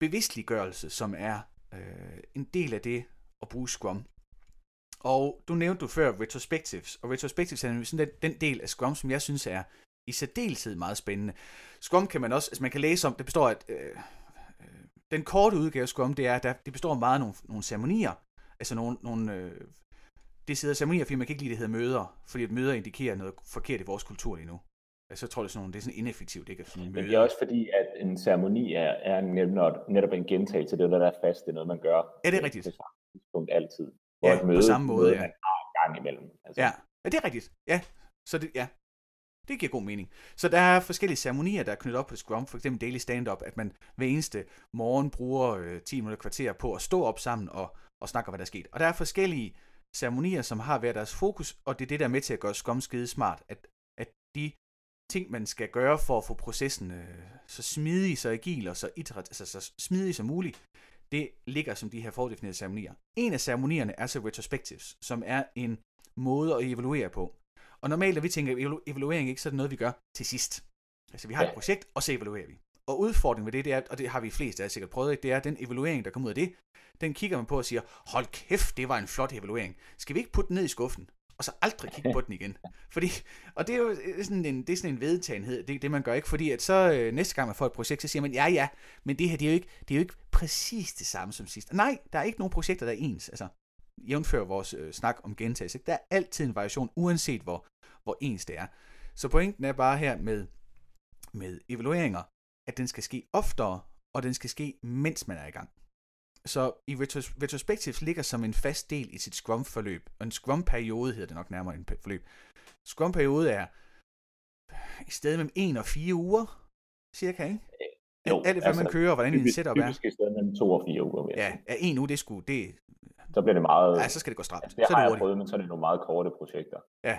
bevidstliggørelse, som er øh, en del af det at bruge Scrum. Og du nævnte du før retrospectives, og retrospectives er sådan den, den del af Scrum, som jeg synes er i særdeleshed meget spændende. Scrum kan man også, altså man kan læse om, det består af, øh, øh, den korte udgave af Scrum, det er, der, det består meget af nogle, nogle ceremonier, altså nogle, nogle øh, det sidder ceremonier, fordi man kan ikke lide, det hedder møder, fordi at møder indikerer noget forkert i vores kultur lige nu. Så tror jeg, det er sådan, det er sådan ineffektivt, ikke? Sådan Men det er også fordi, at en ceremoni er, er netop, en gentagelse. Det er noget, der er fast. Det er noget, man gør. Ja, det er rigtigt. Samme tidspunkt altid. Hvor ja, et møde, på samme måde, ja. man har en gang imellem. Altså. Ja. ja, det er rigtigt. Ja, så det, ja. Det giver god mening. Så der er forskellige ceremonier, der er knyttet op på Scrum, for eksempel daily stand-up, at man hver eneste morgen bruger øh, 10 minutter kvarter på at stå op sammen og, og snakke om, hvad der er sket. Og der er forskellige ceremonier, som har været deres fokus, og det er det, der er med til at gøre Scrum skide smart, at, at de ting, man skal gøre for at få processen øh, så smidig, så agil og så, iterat, altså, så smidig som muligt, det ligger som de her fordefinerede ceremonier. En af ceremonierne er så retrospectives, som er en måde at evaluere på. Og normalt, når vi tænker evalu- evaluering, ikke, så er det noget, vi gør til sidst. Altså, vi har et projekt, og så evaluerer vi. Og udfordringen ved det, det er, og det har vi flest af sikkert prøvet, det er, at den evaluering, der kommer ud af det, den kigger man på og siger, hold kæft, det var en flot evaluering. Skal vi ikke putte den ned i skuffen? Og så aldrig kigge på den igen. Fordi, og det er jo sådan en, det er sådan en vedtagenhed, det, det man gør ikke, fordi at så øh, næste gang man får et projekt, så siger man, ja ja, men det her, det er jo ikke, det er jo ikke præcis det samme som sidst. Nej, der er ikke nogen projekter, der er ens. Altså, jævnfør vores øh, snak om gentagelse. Der er altid en variation, uanset hvor, hvor ens det er. Så pointen er bare her med, med evalueringer, at den skal ske oftere, og den skal ske, mens man er i gang. Så i retros- retrospectives ligger som en fast del i sit Scrum-forløb. Og en Scrum-periode hedder det nok nærmere en forløb. Scrum-periode er i stedet mellem 1 og 4 uger, cirka, ikke? Jo, Alt det, altså, man kører, hvordan en setup er. Typisk i stedet mellem 2 og 4 uger. Ja, ja, en uge, det skulle, det, så bliver det meget... Ja, så skal det gå stramt. Altså, det så har er det jeg prøvet, men så er det nogle meget korte projekter. Ja.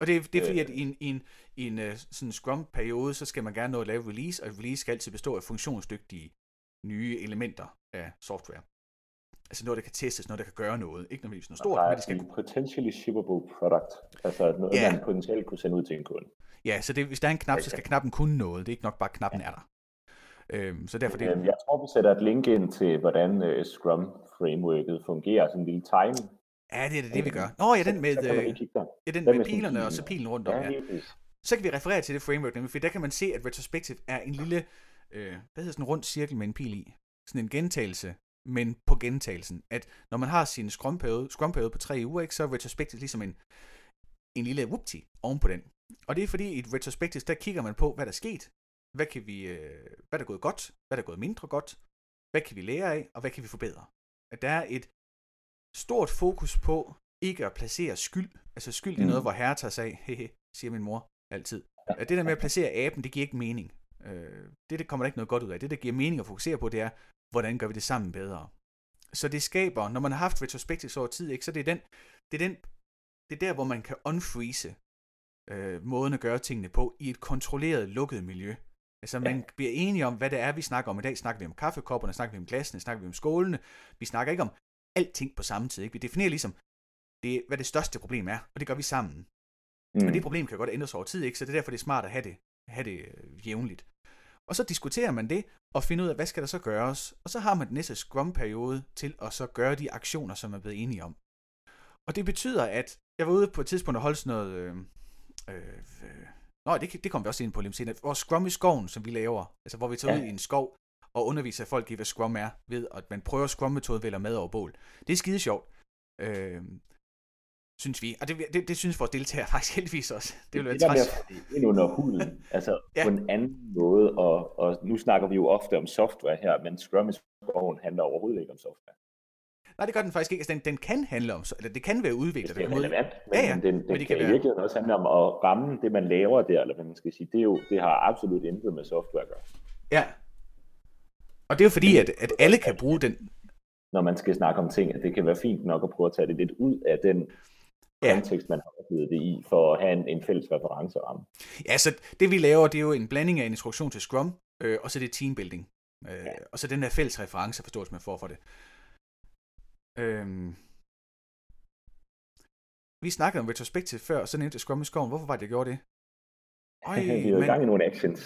Og det, det er fordi, Øh. at i en, i en, i en uh, sådan Scrum-periode, så skal man gerne nå at lave release, og release skal altid bestå af funktionsdygtige nye elementer af software. Altså noget, der kan testes, noget, der kan gøre noget. Ikke nødvendigvis noget stort, men det skal en potentially shippable product. Altså noget, Ja. man potentielt kunne sende ud til en kunde. Ja, så det, hvis der er en knap, så skal knappen kunne noget. Det er ikke nok bare, at knappen er der. Øhm, så derfor det, Øhm, Jeg tror, vi sætter et link ind til, hvordan øh, Scrum-frameworket fungerer. Sådan en lille tegning. ja, det er det, det vi gør. Nå ja, den med, øh, ja, den med pilerne og så pilen rundt om. Ja. Så kan vi referere til det framework, nemlig, for der kan man se, at retrospective er en lille, øh, hvad hedder sådan en rund cirkel med en pil i. Sådan en gentagelse, men på gentagelsen. At når man har sin scrum-periode, scrum-periode på tre uger, ikke, så er retrospective ligesom en, en lille whoopty oven på den. Og det er fordi, i et retrospective, der kigger man på, hvad der er sket, hvad, kan vi, øh, hvad der er gået godt, hvad der er gået mindre godt, hvad kan vi lære af, og hvad kan vi forbedre. At der er et stort fokus på ikke at placere skyld. Altså skyld, er Mm. noget, hvor herre tager sig af, hehe, siger min mor altid. At det der med at placere aben, det giver ikke mening. Øh, det, det kommer der ikke noget godt ud af. Det, der giver mening at fokusere på, det er, hvordan gør vi det sammen bedre. Så det skaber, når man har haft retrospectives over tid, ikke, så det er, den, det, er den, det er der, hvor man kan unfreeze øh, måden at gøre tingene på i et kontrolleret, lukket miljø. Altså man Ja. bliver enige om, hvad det er, vi snakker om i dag. Snakker vi om kaffekopperne, snakker vi om glasene, snakker vi om skålene. Vi snakker ikke om alting på samme tid. Ikke? Vi definerer ligesom, det, hvad det største problem er, og det gør vi sammen. Mm. Og det problem kan godt ændres over tid, ikke? så det er derfor, det er smart at have det, have det øh, jævnligt. Og så diskuterer man det, og finder ud af, hvad skal der så gøres. Og så har man den næste Scrum-periode til at så gøre de aktioner, som man er blevet enige om. Og det betyder, at jeg var ude på et tidspunkt og holde sådan noget... Øh, øh, øh, Nå, det, det kommer vi også ind på lidt senere. Vores Scrum i skoven, som vi laver, altså hvor vi tager ja. Ud i en skov og underviser folk i, hvad Scrum er, ved at man prøver Scrum-metode vælger mad over bål. Det er skide sjovt. Øh, synes vi. Og det, det, det synes vores deltagere faktisk heldigvis også. Det vil være det der med ind under huden, altså Ja. på en anden måde, og, og nu snakker vi jo ofte om software her, men Scrum i skoven handler overhovedet ikke om software. Nej, det gør den faktisk ikke. Altså, den, den kan handle om, eller det kan være udviklet. Det er relevant, men, Ja, ja, men den, men den det kan, kan i være- virkeligheden også handle om at ramme det, man laver der, eller hvad man skal sige. Det, er jo, det har absolut intet med software at gøre. Ja. Og det er jo fordi, at, at alle kan bruge den. Når man skal snakke om ting, at det kan være fint nok at prøve at tage det lidt ud af den Ja. kontekst, man har oplevet det i, for at have en, en fælles referenceramme. Ja, så det vi laver, det er jo en blanding af en instruktion til Scrum, øh, og så det teambuilding. Øh, Ja. Og så den der fælles reference forståelse, man får for det. Øhm. Vi snakkede om retrospective før, og så nævnte jeg Scrum i skoven. Hvorfor var det, jeg gjorde det? Øj, vi er jo i gang i nogle actions.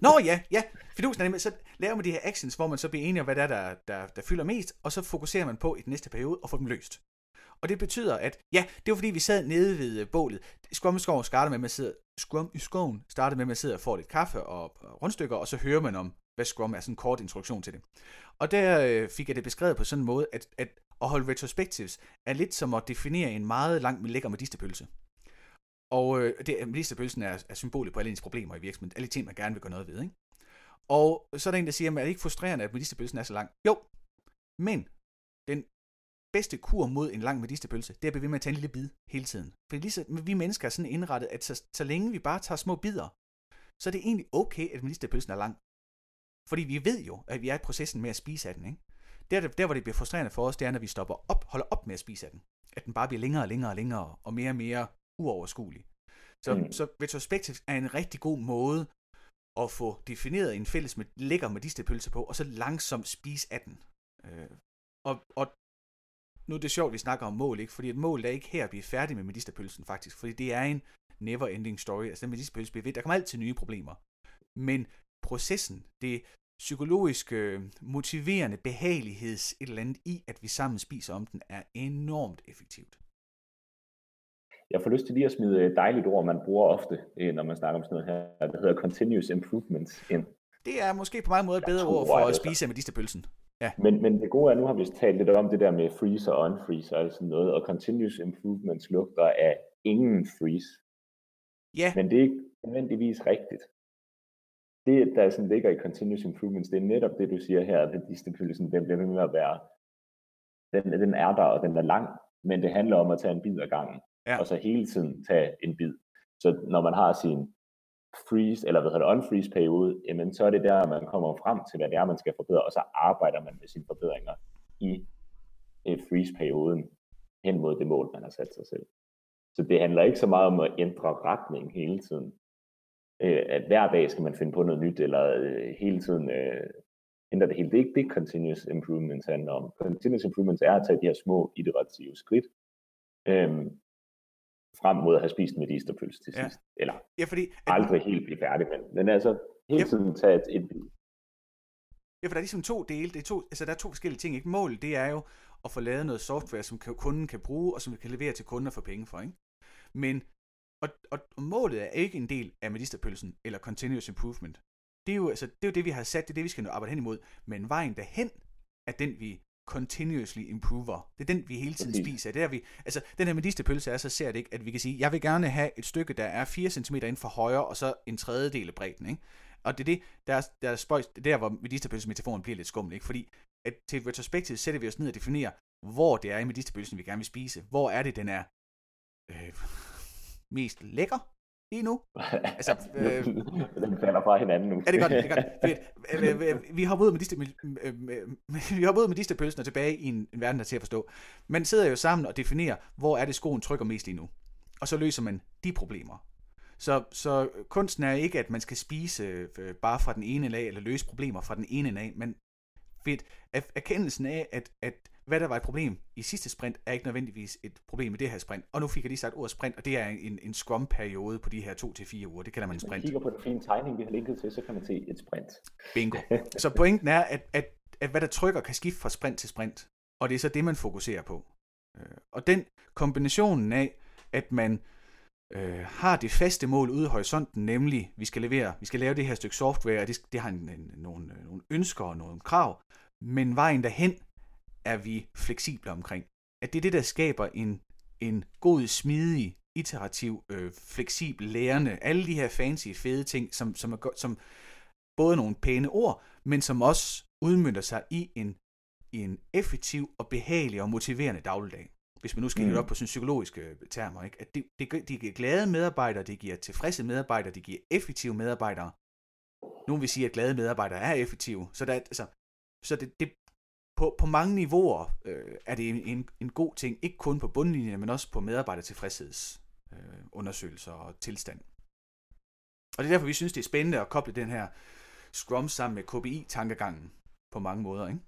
Nå ja, ja. Fidusen er så laver man de her actions, hvor man så bliver enige om, hvad det er, der, der, der fylder mest, og så fokuserer man på i den næste periode at få dem løst. Og det betyder, at ja, det var fordi, vi sad nede ved øh, bålet. Scrum i skoven startede med, at man sidder, Scrum i skoven startede med, at man sidder og får lidt kaffe og, rundstykker, og så hører man om, hvad Scrum er, sådan en kort introduktion til det. Og der øh, fik jeg det beskrevet på sådan en måde, at, at at holde retrospectives er lidt som at definere en meget lang lækker medisterpølse. Og øh, det, medisterpølsen er, er symbolet på alle ens problemer i virksomheden. Alle ting, man gerne vil gøre noget ved. Ikke? Og så er der en, der siger, at er det ikke frustrerende, at medisterpølsen er så lang? Jo, men den bedste kur mod en lang medisterpølse, det er at blive ved med at tage en lille bid hele tiden. For lige så, vi mennesker er sådan indrettet, at så, så længe vi bare tager små bidder, så er det egentlig okay, at medisterpølsen er lang. Fordi vi ved jo, at vi er i processen med at spise af den. Ikke? Der, der, hvor det bliver frustrerende for os, det er, når vi stopper op, holder op med at spise af den. At den bare bliver længere og længere og længere, og mere og mere uoverskuelig. Så, mm. Så retrospective er en rigtig god måde at få defineret en fælles med, lækker medisterpølse på, og så langsomt spise af den. Øh, og, og nu er det sjovt, at vi snakker om mål, ikke? fordi et mål er ikke her at blive færdig med medisterpølsen faktisk, fordi det er en never ending story. Altså den medisterpølse bliver ved. Der kommer altid nye problemer. Men processen, det psykologiske, motiverende behagelighed, et eller andet i, at vi sammen spiser om den, er enormt effektivt. Jeg får lyst til lige at smide et dejligt ord, man bruger ofte, øh, når man snakker om sådan noget her, der hedder continuous improvement ind. Det er måske på mange måder et bedre ord for at spise af medisterpølsen. Men, men det gode er, nu har vi talt lidt om det der med freeze og unfreeze og sådan noget, og continuous improvements lugter af ingen freeze. Ja, Men det er ikke nødvendigvis rigtigt. Det, der sådan ligger i continuous improvements, det er netop det, du siger her, at disciplinen, den bliver ved med at være, den, den er der, og den er lang, men det handler om at tage en bid ad gangen, Ja. og så hele tiden tage en bid. Så når man har sin freeze, eller hvad hedder det, unfreeze periode, jamen så er det der, man kommer frem til, hvad det er, man skal forbedre, og så arbejder man med sine forbedringer i freeze-perioden hen mod det mål, man har sat sig selv. Så det handler ikke så meget om at ændre retning hele tiden. Øh, at hver dag skal man finde på noget nyt, eller øh, hele tiden øh, ændre det hele. Det er ikke det, continuous improvements handler om. Continuous improvements er at tage de her små iterative skridt, øh, frem mod at have spist med medisterpølse til sidst. Ja. Eller ja, fordi, at... aldrig helt blive færdig, men, men altså hele ja. tiden tage et, et Ja, for der er ligesom to dele. Det er to, altså der er to forskellige ting. Ikke? Mål, det er jo at få lavet noget software, som kunden kan bruge, og som vi kan levere til kunden og få penge for. Ikke? Men, og, og, og målet er ikke en del af medisterpølsen eller continuous improvement. Det er, jo, altså, det er jo det, vi har sat, det er det, vi skal arbejde hen imod. Men vejen derhen er den, vi continuously improver. Det er den, vi hele tiden spiser. Det er vi, altså, den her medisterpølse er så ser det ikke, at vi kan sige, jeg vil gerne have et stykke, der er 4 cm inden for højre, og så en tredjedel af bredden. Ikke? Og det er det, der er, der er spøjs, det er der, hvor medisterpølsemetaforen bliver lidt skummel, ikke? Fordi at til et retrospektiv sætter vi os ned og definerer, hvor det er i medisterpølsen, vi gerne vil spise. Hvor er det, den er øh, mest lækker lige nu. Altså, øh, den falder fra hinanden nu. Ja, det er godt. Det er godt. Vi har ud med vi har ud med medisterpølsen og tilbage i en, en verden, der er til at forstå. Man sidder jo sammen og definerer, hvor er det skoen trykker mest lige nu. Og så løser man de problemer. Så, så kunsten er ikke, at man skal spise øh, bare fra den ene lag, eller løse problemer fra den ene lag, men fedt, erkendelsen af, at, at hvad der var et problem i sidste sprint, er ikke nødvendigvis et problem i det her sprint. Og nu fik jeg lige sagt ordet sprint, og det er en, en scrum-periode på de her to til fire uger. Det kalder man en sprint. Hvis man kigger på den fine tegning, vi har linket til, så kan man se et sprint. Bingo. Så pointen er, at, at, at hvad der trykker, kan skifte fra sprint til sprint. Og det er så det, man fokuserer på. Øh, og den kombinationen af, at man øh, har det faste mål ude i horisonten, nemlig vi skal levere, vi skal lave det her stykke software, og det, det har en, en, nogle, nogle ønsker og nogle krav, men vejen derhen er vi fleksible omkring. At det er det, der skaber en, en god, smidig, iterativ, øh, fleksibel lærende, alle de her fancy, fede ting, som, som, er, som både nogle pæne ord, men som også udmyndter sig i en, i en effektiv og behagelig og motiverende dagligdag hvis man nu skal mm. op på sådan psykologiske termer, ikke? at det, det, det giver glade medarbejdere, det giver tilfredse medarbejdere, det giver effektive medarbejdere. Nogle vil sige, at glade medarbejdere er effektive, så, der, altså, så det, det, på, på mange niveauer øh, er det en, en, en god ting, ikke kun på bundlinjen, men også på medarbejdertilfredshedsundersøgelser øh, og tilstand. Og det er derfor, vi synes, det er spændende at koble den her Scrum sammen med KPI-tankegangen på mange måder, ikke?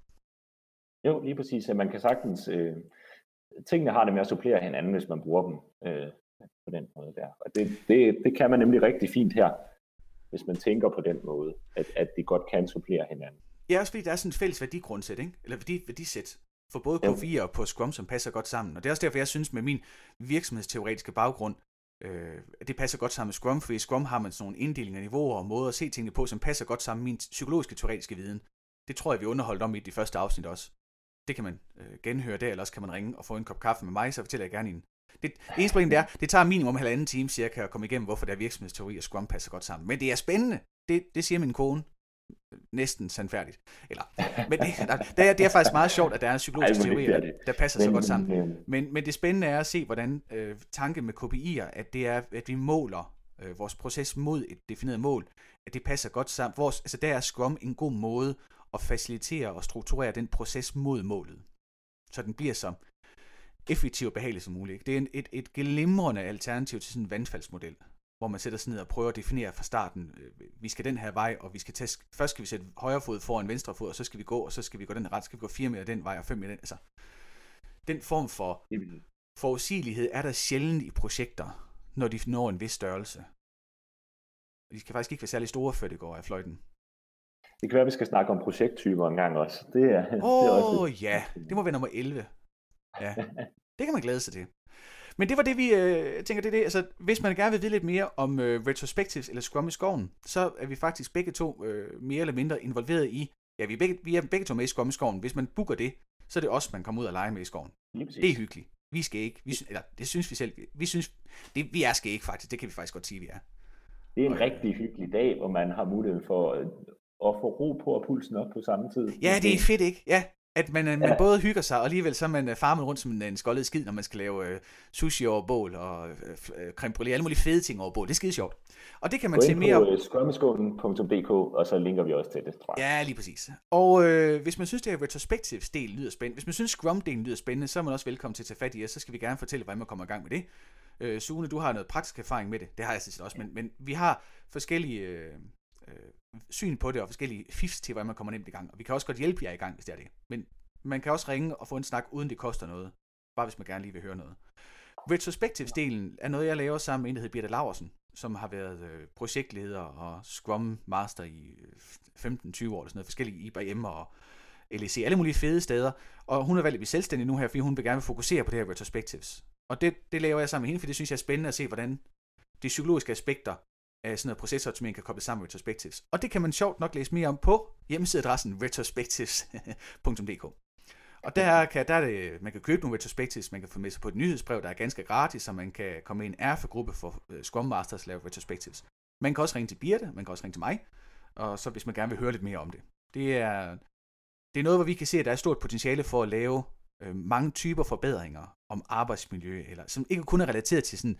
Jo, lige præcis. Man kan sagtens øh, tingene har det med at supplere hinanden, hvis man bruger dem øh, på den måde der. Og det, det, det kan man nemlig rigtig fint her, hvis man tænker på den måde, at, at de godt kan supplere hinanden. Ja, også fordi der er sådan et fælles værdigrundsæt, ikke? eller værdi, værdisæt for både K4 og på Scrum, som passer godt sammen. Og det er også derfor, jeg synes med min virksomhedsteoretiske baggrund, øh, det passer godt sammen med Scrum, for i Scrum har man sådan nogle inddelinger, niveauer og måder at se tingene på, som passer godt sammen med min psykologiske teoretiske viden. Det tror jeg, vi underholdt om i de første afsnit også. Det kan man øh, genhøre der, eller også kan man ringe og få en kop kaffe med mig, så fortæller jeg gerne en. Det, det eneste problem det er, det tager minimum halvanden time cirka at komme igennem, hvorfor der er virksomhedsteori og Scrum passer godt sammen. Men det er spændende. Det, det siger min kone næsten sandfærdigt. Eller, men det, der, det, er, det er faktisk meget sjovt, at der er en psykologisk teori, der, der passer men, så godt sammen. Men, men, men det spændende er at se, hvordan øh, tanken med KPI'er, at det er, at vi måler øh, vores proces mod et defineret mål, at det passer godt sammen. Vores, altså der er Scrum en god måde at facilitere og strukturere den proces mod målet, så den bliver så effektiv og behagelig som muligt. Det er en, et, et glimrende alternativ til sådan en vandfaldsmodel, hvor man sætter sig ned og prøver at definere fra starten, øh, vi skal den her vej, og vi skal tage, først skal vi sætte højre fod foran venstre fod, og så skal vi gå, og så skal vi gå den ret, skal vi gå fire meter den vej, og fem meter den. Altså, den form for forudsigelighed er der sjældent i projekter, når de når en vis størrelse. De skal faktisk ikke være særlig store, før det går af fløjten. Det kan være, at vi skal snakke om projekttyper en gang også. Det er, oh, det er også ja, det må være nummer 11. Ja, det kan man glæde sig til. Men det var det, vi øh, tænker, det er det. Altså, hvis man gerne vil vide lidt mere om øh, retrospectives eller Scrum i skoven, så er vi faktisk begge to øh, mere eller mindre involveret i, ja, vi er, begge, vi er begge to med i Scrum i skoven. Hvis man booker det, så er det også, man kommer ud og lege med i skoven. Det er hyggeligt. Vi skal ikke, vi, eller det synes vi selv, vi synes, det, vi er skal ikke faktisk, det kan vi faktisk godt sige, vi er. Det er en rigtig hyggelig dag, hvor man har mulighed for at få ro på og pulsen op på samme tid. Ja, det er fedt, ikke? Ja, At man, ja. man både hygger sig, og alligevel så er man farmet rundt som en, en skoldet skid, når man skal lave uh, sushi over bål, og uh, creme brulee, alle mulige fede ting over bål. Det er skide sjovt. Og det kan man se mere om. på scrummeskålen.dk, og så linker vi også til det, tror jeg. Ja, lige præcis. Og øh, hvis man synes, det her retrospective-del lyder spændende, hvis man synes Scrum-delen lyder spændende, så er man også velkommen til at tage fat i os, så skal vi gerne fortælle, hvordan man kommer i gang med det. Øh, Sune, du har noget praktisk erfaring med det. Det har jeg sådan også, men, men vi har forskellige øh, øh, syn på det, og forskellige fifs til, hvordan man kommer nemt i gang. Og vi kan også godt hjælpe jer i gang, hvis det er det. Men man kan også ringe og få en snak, uden det koster noget. Bare hvis man gerne lige vil høre noget. Retrospectives-delen er noget, jeg laver sammen med en, der hedder Birte Laversen, som har været øh, projektleder og Scrum Master i øh, 15-20 år, eller sådan noget, forskellige IBM og LEC, alle mulige fede steder. Og hun er valgt at blive selvstændig nu her, fordi hun vil gerne fokusere på det her retrospectives. Og det, det laver jeg sammen med hende, for det synes jeg er spændende at se, hvordan de psykologiske aspekter af sådan noget procesoptimering kan kobles sammen med retrospectives. Og det kan man sjovt nok læse mere om på hjemmesideadressen retrospectives.dk. Og der, kan, der er det, man kan købe nogle retrospectives, man kan få med sig på et nyhedsbrev, der er ganske gratis, så man kan komme i en RF-gruppe for uh, Scrum Masters lave retrospectives. Man kan også ringe til Birte, man kan også ringe til mig, og så hvis man gerne vil høre lidt mere om det. Det er, det er noget, hvor vi kan se, at der er stort potentiale for at lave øh, mange typer forbedringer om arbejdsmiljø, eller som ikke kun er relateret til, sådan,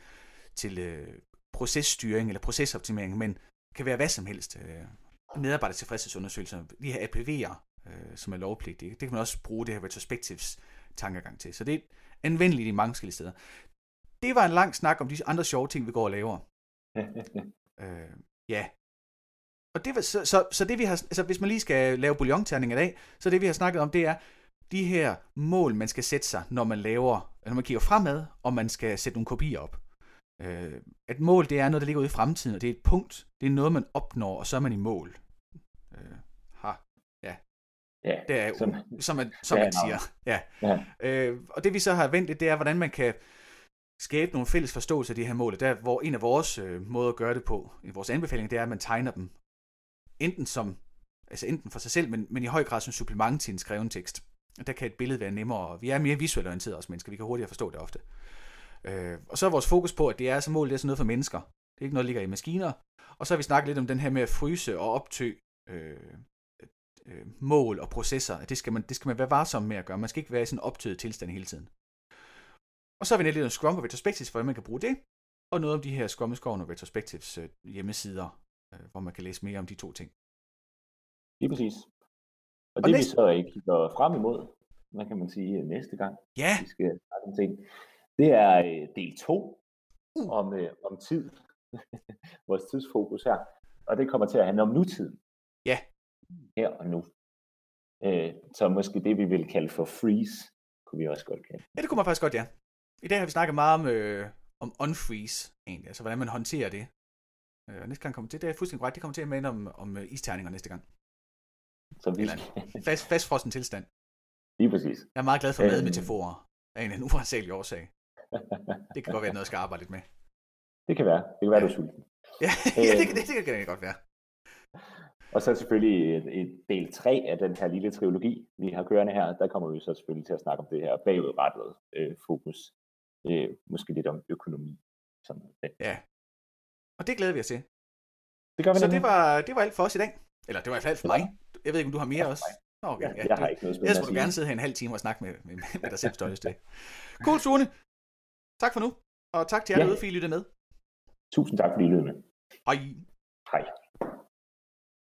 til øh, processtyring eller procesoptimering, men kan være hvad som helst. Øh, medarbejder tilfredshedsundersøgelser, de her APV'er, øh, som er lovpligtige, det kan man også bruge det her retrospectives tankegang til. Så det er anvendeligt i mange forskellige steder. Det var en lang snak om de andre sjove ting, vi går og laver. øh, ja. Og det var, så, så, så det vi har, altså hvis man lige skal lave bouillonterning i dag, så det vi har snakket om, det er, de her mål, man skal sætte sig, når man laver, når man kigger fremad, og man skal sætte nogle kopier op. Øh, et mål, det er noget, der ligger ude i fremtiden, og det er et punkt. Det er noget, man opnår, og så er man i mål. Øh, ha. Ja. Ja, det er, som, som man, som man siger. Ja. ja. Øh, og det vi så har ventet, det er, hvordan man kan skabe nogle fælles forståelse af de her mål. Der, hvor en af vores øh, måder at gøre det på, i vores anbefaling, det er, at man tegner dem enten som, altså enten for sig selv, men, men i høj grad som supplement til en skreven tekst. Der kan et billede være nemmere, vi er mere visuelt orienteret os mennesker, vi kan hurtigere forstå det ofte. Øh, og så er vores fokus på, at det er så mål, det er sådan noget for mennesker. Det er ikke noget, der ligger i maskiner. Og så har vi snakket lidt om den her med at fryse og optø øh, øh, mål og processer. Det skal, man, det skal man være varsom med at gøre. Man skal ikke være i sådan en optøet tilstand hele tiden. Og så har vi lidt om Scrum og Retrospectives, hvordan man kan bruge det. Og noget om de her Scrum og Retrospectives øh, hjemmesider, øh, hvor man kan læse mere om de to ting. Lige præcis. Og, og det næste... vi så ikke kigger frem imod, hvad kan man sige, næste gang, ja. vi skal snakke om ting, det er øh, del 2 uh. om, øh, om tid. Vores tidsfokus her. Og det kommer til at handle om nutiden. Ja. Her og nu. Øh, så måske det, vi vil kalde for freeze, kunne vi også godt kalde. Ja, det kunne man faktisk godt, ja. I dag har vi snakket meget om, øh, om unfreeze, egentlig. Altså, hvordan man håndterer det. Øh, næste gang kommer til, det er fuldstændig korrekt, det kommer til at minde om, om uh, isterninger næste gang. Så vi... Eller fast, fastfrossen tilstand. Lige præcis. Jeg er meget glad for øh... madmetaforer af en uansagelig årsag. Det kan godt være noget, jeg skal arbejde lidt med. Det kan være. Det kan være, du er sulten. Ja, ja det, det, det, kan det godt være. Og så selvfølgelig et, et del 3 af den her lille trilogi, vi har kørende her, der kommer vi så selvfølgelig til at snakke om det her bagudrettede øh, fokus. Øh, måske lidt om økonomi. Sådan noget. Ja. Og det glæder vi os til. Det gør vi så det var, det var alt for os i dag. Eller det var i hvert fald for mig. Jeg ved ikke, om du har mere også. Nå, okay. Ja, jeg har ikke noget Ellers må du gerne sidde her en halv time og snakke med, med, med dig selv største. Cool, Sune. Tak for nu. Og tak til jer ja. fordi I lyttede med. Tusind tak, fordi I lyttede med. Hej. Hej.